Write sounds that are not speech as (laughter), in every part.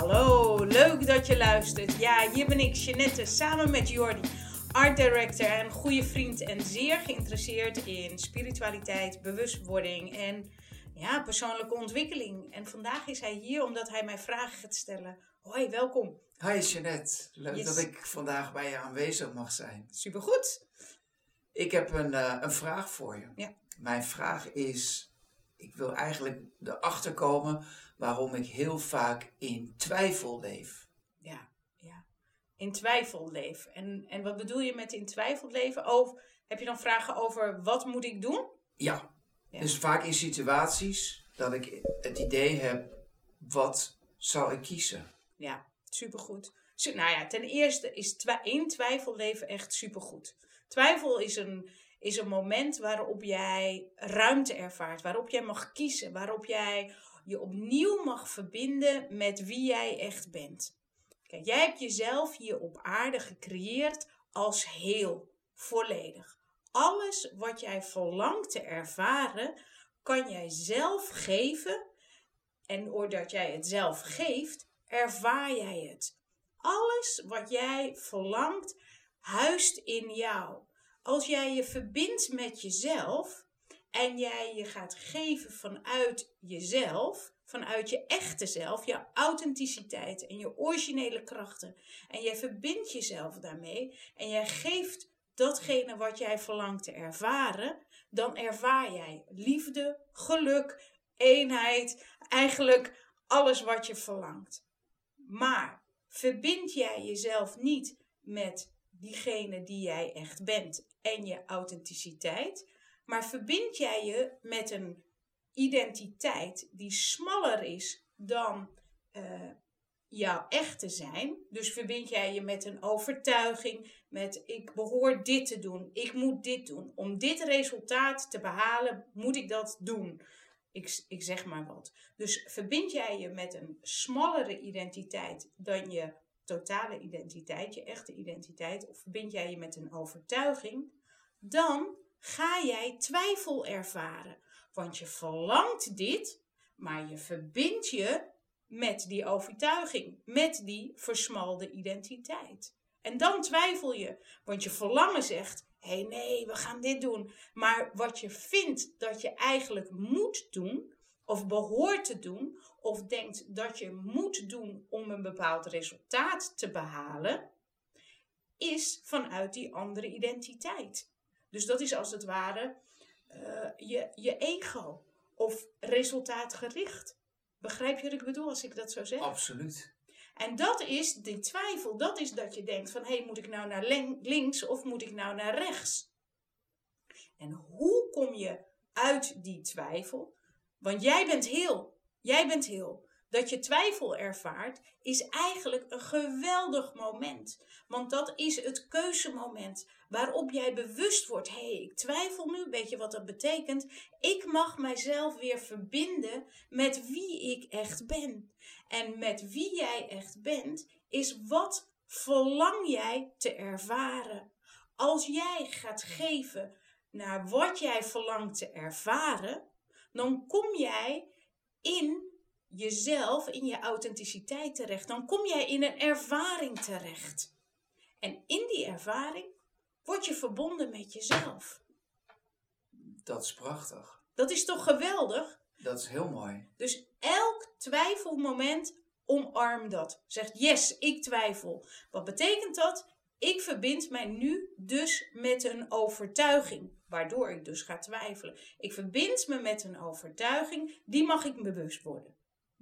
Hallo, leuk dat je luistert. Ja, hier ben ik, Jeanette, samen met Jordi, art director en goede vriend en zeer geïnteresseerd in spiritualiteit, bewustwording en ja, persoonlijke ontwikkeling. En vandaag is hij hier omdat hij mij vragen gaat stellen. Hoi, welkom. Hi Jeanette, leuk Yes. dat ik vandaag bij je aanwezig mag zijn. Supergoed. Ik heb een, eh, een vraag voor je. Ja. Mijn vraag is, ik wil eigenlijk erachter komen waarom ik heel vaak in twijfel leef. Ja, ja. In twijfel leven. En, en wat bedoel je met in twijfel leven? Of heb je dan vragen over wat moet ik doen? Ja, Ja. dus vaak in situaties dat ik het idee heb, wat zou ik kiezen? Ja, supergoed. Su- nou ja, ten eerste is in twijfel leven echt supergoed. Twijfel is een, is een moment waarop jij ruimte ervaart, waarop jij mag kiezen, waarop jij je opnieuw mag verbinden met wie jij echt bent. Kijk, jij hebt jezelf hier op aarde gecreëerd als heel, volledig. Alles wat jij verlangt te ervaren, kan jij zelf geven. En doordat jij het zelf geeft, ervaar jij het. Alles wat jij verlangt, huist in jou. Als jij je verbindt met jezelf en jij je gaat geven vanuit jezelf, vanuit je echte zelf, je authenticiteit en je originele krachten, en jij verbindt jezelf daarmee en jij geeft datgene wat jij verlangt te ervaren, dan ervaar jij liefde, geluk, eenheid, eigenlijk alles wat je verlangt. Maar verbind jij jezelf niet met diegene die jij echt bent en je authenticiteit, maar verbind jij je met een identiteit die smaller is dan eh, jouw echte zijn. Dus verbind jij je met een overtuiging, met ik behoor dit te doen, ik moet dit doen. Om dit resultaat te behalen, moet ik dat doen. Ik, ik zeg maar wat. Dus verbind jij je met een smallere identiteit dan je totale identiteit, je echte identiteit, of verbind jij je met een overtuiging, dan ga jij twijfel ervaren. Want je verlangt dit, maar je verbindt je met die overtuiging, met die versmalde identiteit. En dan twijfel je, want je verlangen zegt: hé hey, nee, we gaan dit doen. Maar wat je vindt dat je eigenlijk moet doen, of behoort te doen, of denkt dat je moet doen om een bepaald resultaat te behalen, is vanuit die andere identiteit. Dus dat is als het ware uh, je, je ego of resultaatgericht. Begrijp je wat ik bedoel als ik dat zo zeg? Absoluut. En dat is die twijfel, dat is dat je denkt van hé, hey, moet ik nou naar links of moet ik nou naar rechts? En hoe kom je uit die twijfel? Want jij bent heel, jij bent heel. Dat je twijfel ervaart is eigenlijk een geweldig moment. Want dat is het keuzemoment waarop jij bewust wordt. Hé, hey, ik twijfel nu, weet je wat dat betekent? Ik mag mijzelf weer verbinden met wie ik echt ben. En met wie jij echt bent, is wat verlang jij te ervaren. Als jij gaat geven naar wat jij verlangt te ervaren, dan kom jij in jezelf, in je authenticiteit terecht. Dan kom jij in een ervaring terecht. En in die ervaring word je verbonden met jezelf. Dat is prachtig. Dat is toch geweldig? Dat is heel mooi. Dus elk twijfelmoment omarm dat. Zeg yes, ik twijfel. Wat betekent dat? Ik verbind mij nu dus met een overtuiging, waardoor ik dus ga twijfelen. Ik verbind me met een overtuiging, die mag ik bewust worden.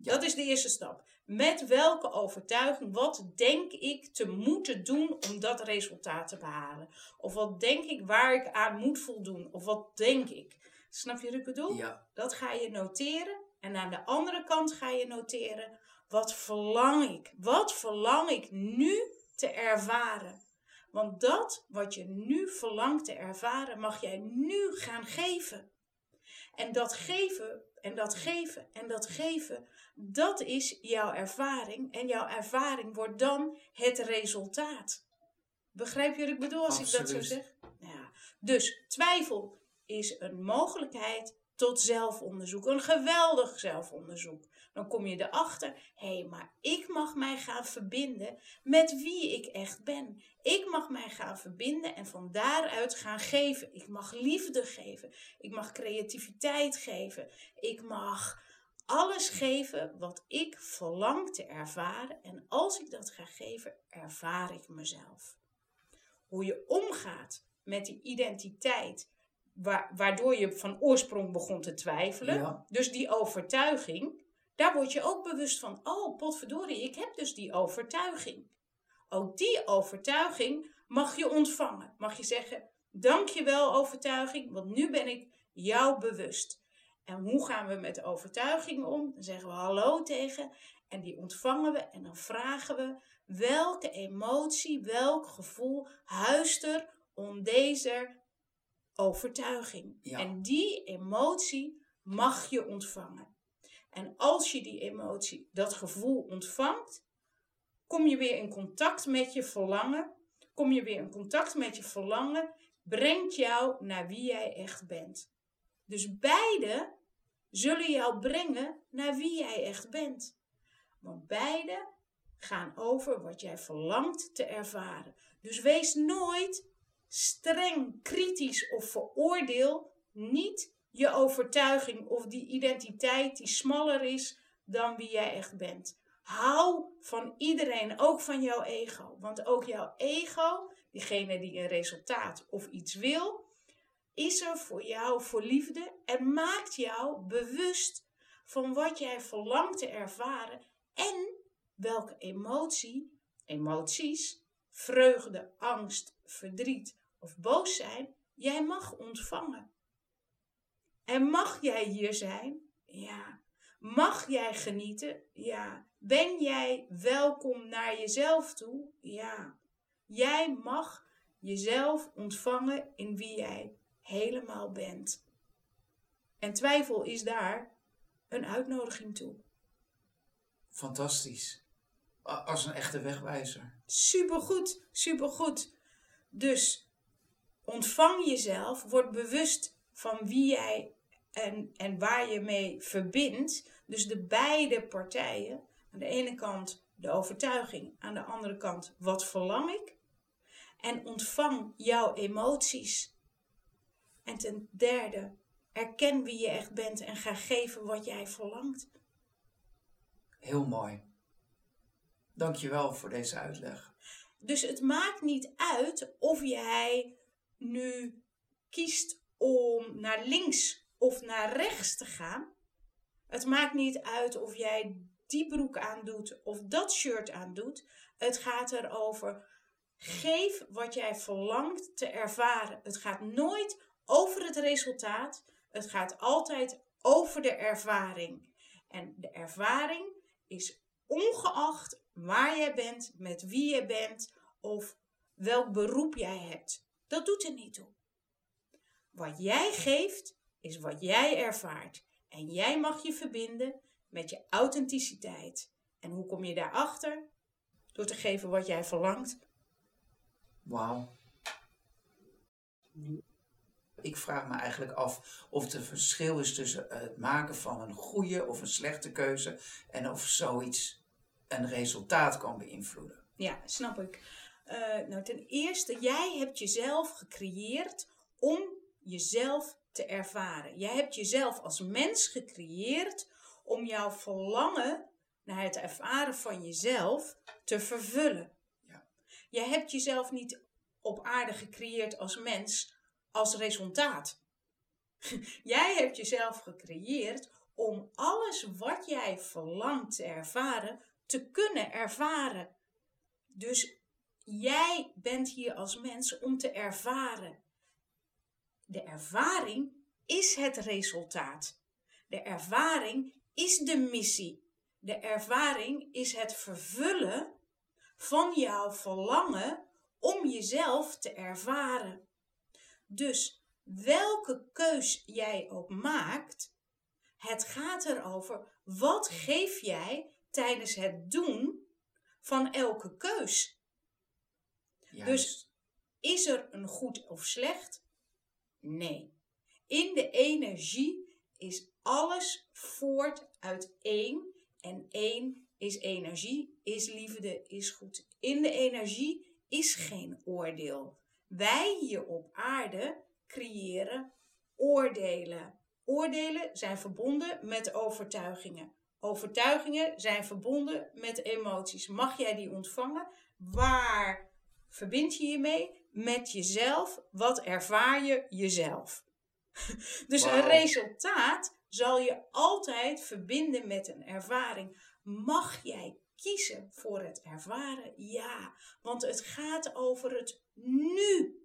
Ja. Dat is de eerste stap. Met welke overtuiging, wat denk ik te moeten doen om dat resultaat te behalen? Of wat denk ik waar ik aan moet voldoen? Of wat denk ik? Snap je wat ik bedoel? Ja. Dat ga je noteren. En aan de andere kant ga je noteren, wat verlang ik? Wat verlang ik nu te ervaren? Want dat wat je nu verlangt te ervaren, mag jij nu gaan geven. En dat geven, en dat geven, en dat geven, dat is jouw ervaring. En jouw ervaring wordt dan het resultaat. Begrijp je wat ik bedoel als Absoluut. ik dat zo zeg? Ja. Dus twijfel is een mogelijkheid tot zelfonderzoek. Een geweldig zelfonderzoek. Dan kom je erachter, hé, hey, maar ik mag mij gaan verbinden met wie ik echt ben. Ik mag mij gaan verbinden en van daaruit gaan geven. Ik mag liefde geven. Ik mag creativiteit geven. Ik mag alles geven wat ik verlang te ervaren. En als ik dat ga geven, ervaar ik mezelf. Hoe je omgaat met die identiteit, waardoor je van oorsprong begon te twijfelen. Dus die overtuiging, daar word je ook bewust van. Oh, potverdorie, ik heb dus die overtuiging. Ook die overtuiging mag je ontvangen. Mag je zeggen, dankjewel overtuiging, want nu ben ik jou bewust. En hoe gaan we met de overtuiging om? Dan zeggen we hallo tegen en die ontvangen we en dan vragen we welke emotie, welk gevoel huist er om deze overtuiging. En die emotie mag je ontvangen. En als je die emotie, dat gevoel ontvangt, kom je weer in contact met je verlangen. Kom je weer in contact met je verlangen, brengt jou naar wie jij echt bent. Dus beide zullen jou brengen naar wie jij echt bent. Want beide gaan over wat jij verlangt te ervaren. Dus wees nooit streng, kritisch of veroordeel niet je overtuiging of die identiteit die smaller is dan wie jij echt bent. Hou van iedereen, ook van jouw ego. Want ook jouw ego, diegene die een resultaat of iets wil, is er voor jou voor liefde en maakt jou bewust van wat jij verlangt te ervaren en welke emotie, emoties, vreugde, angst, verdriet of boos zijn, jij mag ontvangen. En mag jij hier zijn? Ja. Mag jij genieten? Ja. Ben jij welkom naar jezelf toe? Ja. Jij mag jezelf ontvangen in wie jij helemaal bent. En twijfel is daar een uitnodiging toe. Fantastisch. Als een echte wegwijzer. Supergoed, supergoed. Dus ontvang jezelf, word bewust van wie jij en, en waar je mee verbindt. Dus de beide partijen. Aan de ene kant de overtuiging, aan de andere kant wat verlang ik. En ontvang jouw emoties. En ten derde, erken wie je echt bent en ga geven wat jij verlangt. Heel mooi. Dankjewel voor deze uitleg. Dus het maakt niet uit of jij nu kiest om naar links of naar rechts te gaan. Het maakt niet uit of jij die broek aandoet of dat shirt aandoet. Het gaat erover. Geef wat jij verlangt te ervaren. Het gaat nooit over het resultaat. Het gaat altijd over de ervaring. En de ervaring is ongeacht waar jij bent, met wie je bent of welk beroep jij hebt. Dat doet er niet toe. Wat jij geeft, is wat jij ervaart. En jij mag je verbinden met je authenticiteit. En hoe kom je daarachter? Door te geven wat jij verlangt. Wauw. Ik vraag me eigenlijk af of er verschil is tussen het maken van een goede of een slechte keuze en of zoiets een resultaat kan beïnvloeden. Ja, snap ik. Uh, nou, ten eerste, jij hebt jezelf gecreëerd om jezelf te ervaren. Jij hebt jezelf als mens gecreëerd om jouw verlangen naar het ervaren van jezelf te vervullen. Ja. Jij hebt jezelf niet op aarde gecreëerd als mens als resultaat. (laughs) jij hebt jezelf gecreëerd om alles wat jij verlangt te ervaren, te kunnen ervaren. Dus jij bent hier als mens om te ervaren. De ervaring is het resultaat. De ervaring is de missie. De ervaring is het vervullen van jouw verlangen om jezelf te ervaren. Dus welke keus jij ook maakt, het gaat erover wat geef jij tijdens het doen van elke keus. Dus is er een goed of slecht? Nee. In de energie is alles voort uit één. En één is energie, is liefde, is goed. In de energie is geen oordeel. Wij hier op aarde creëren oordelen. Oordelen zijn verbonden met overtuigingen. Overtuigingen zijn verbonden met emoties. Mag jij die ontvangen? Waar verbind je je mee? Met jezelf. Wat ervaar je jezelf? (laughs) dus een resultaat zal je altijd verbinden met een ervaring. Mag jij kiezen voor het ervaren? Ja, want het gaat over het nu.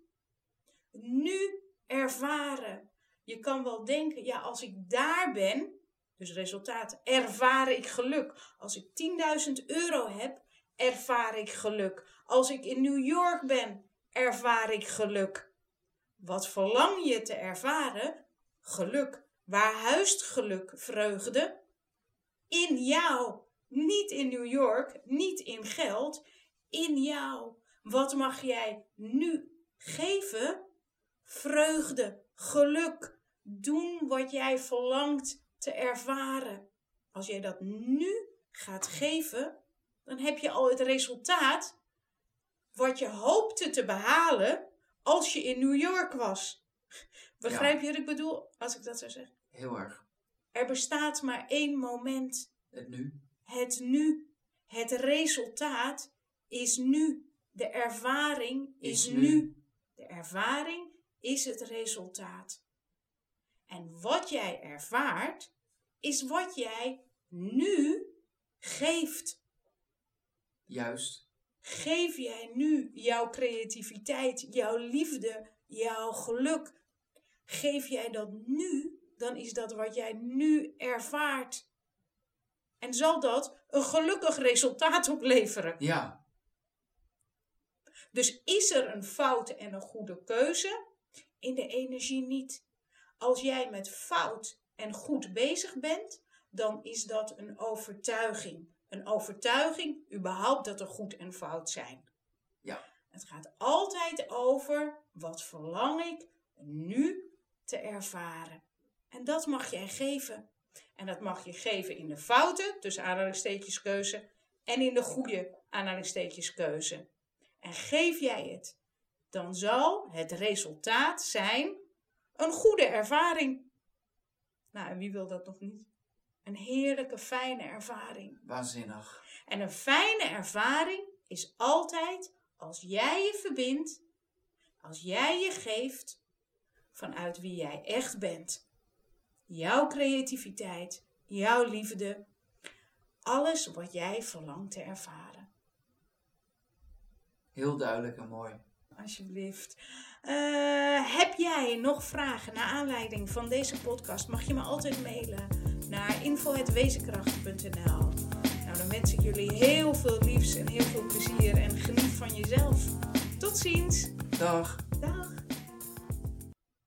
Nu ervaren. Je kan wel denken, ja, als ik daar ben, dus resultaat, ervaar ik geluk. Als ik 10.000 euro heb, ervaar ik geluk. Als ik in New York ben, ervaar ik geluk. Wat verlang je te ervaren? Geluk. Waar huist geluk, vreugde? In jou. Niet in New York, niet in geld, in jou. Wat mag jij nu geven? Vreugde, geluk. Doen wat jij verlangt te ervaren. Als jij dat nu gaat geven, dan heb je al het resultaat wat je hoopte te behalen als je in New York was. Begrijp je wat ik bedoel als ik dat zo zeg? Heel erg. Er bestaat maar één moment. Het nu. Het nu. Het resultaat is nu. De ervaring is, Is nu. nu. De ervaring is het resultaat. En wat jij ervaart, is wat jij nu geeft. Juist. Geef jij nu jouw creativiteit, jouw liefde, jouw geluk. Geef jij dat nu, dan is dat wat jij nu ervaart. En zal dat een gelukkig resultaat opleveren. Ja. Dus is er een fout en een goede keuze? In de energie niet. Als jij met fout en goed bezig bent, dan is dat een overtuiging. Een overtuiging überhaupt dat er goed en fout zijn. Ja. Het gaat altijd over wat verlang ik nu te ervaren. En dat mag jij geven. En dat mag je geven in de fouten, tussen aanhalingstekens keuze, en in de goede aanhalingstekens keuze. En geef jij het, dan zal het resultaat zijn een goede ervaring. Nou, en wie wil dat nog niet? Een heerlijke, fijne ervaring. Waanzinnig. En een fijne ervaring is altijd als jij je verbindt, als jij je geeft vanuit wie jij echt bent. Jouw creativiteit, jouw liefde, alles wat jij verlangt te ervaren. Heel duidelijk en mooi. Alsjeblieft. Eh, heb jij nog vragen naar aanleiding van deze podcast? Mag je me altijd mailen naar info.wezenkracht.nl. Nou, dan wens ik jullie heel veel liefs en heel veel plezier en geniet van jezelf. Tot ziens! Dag.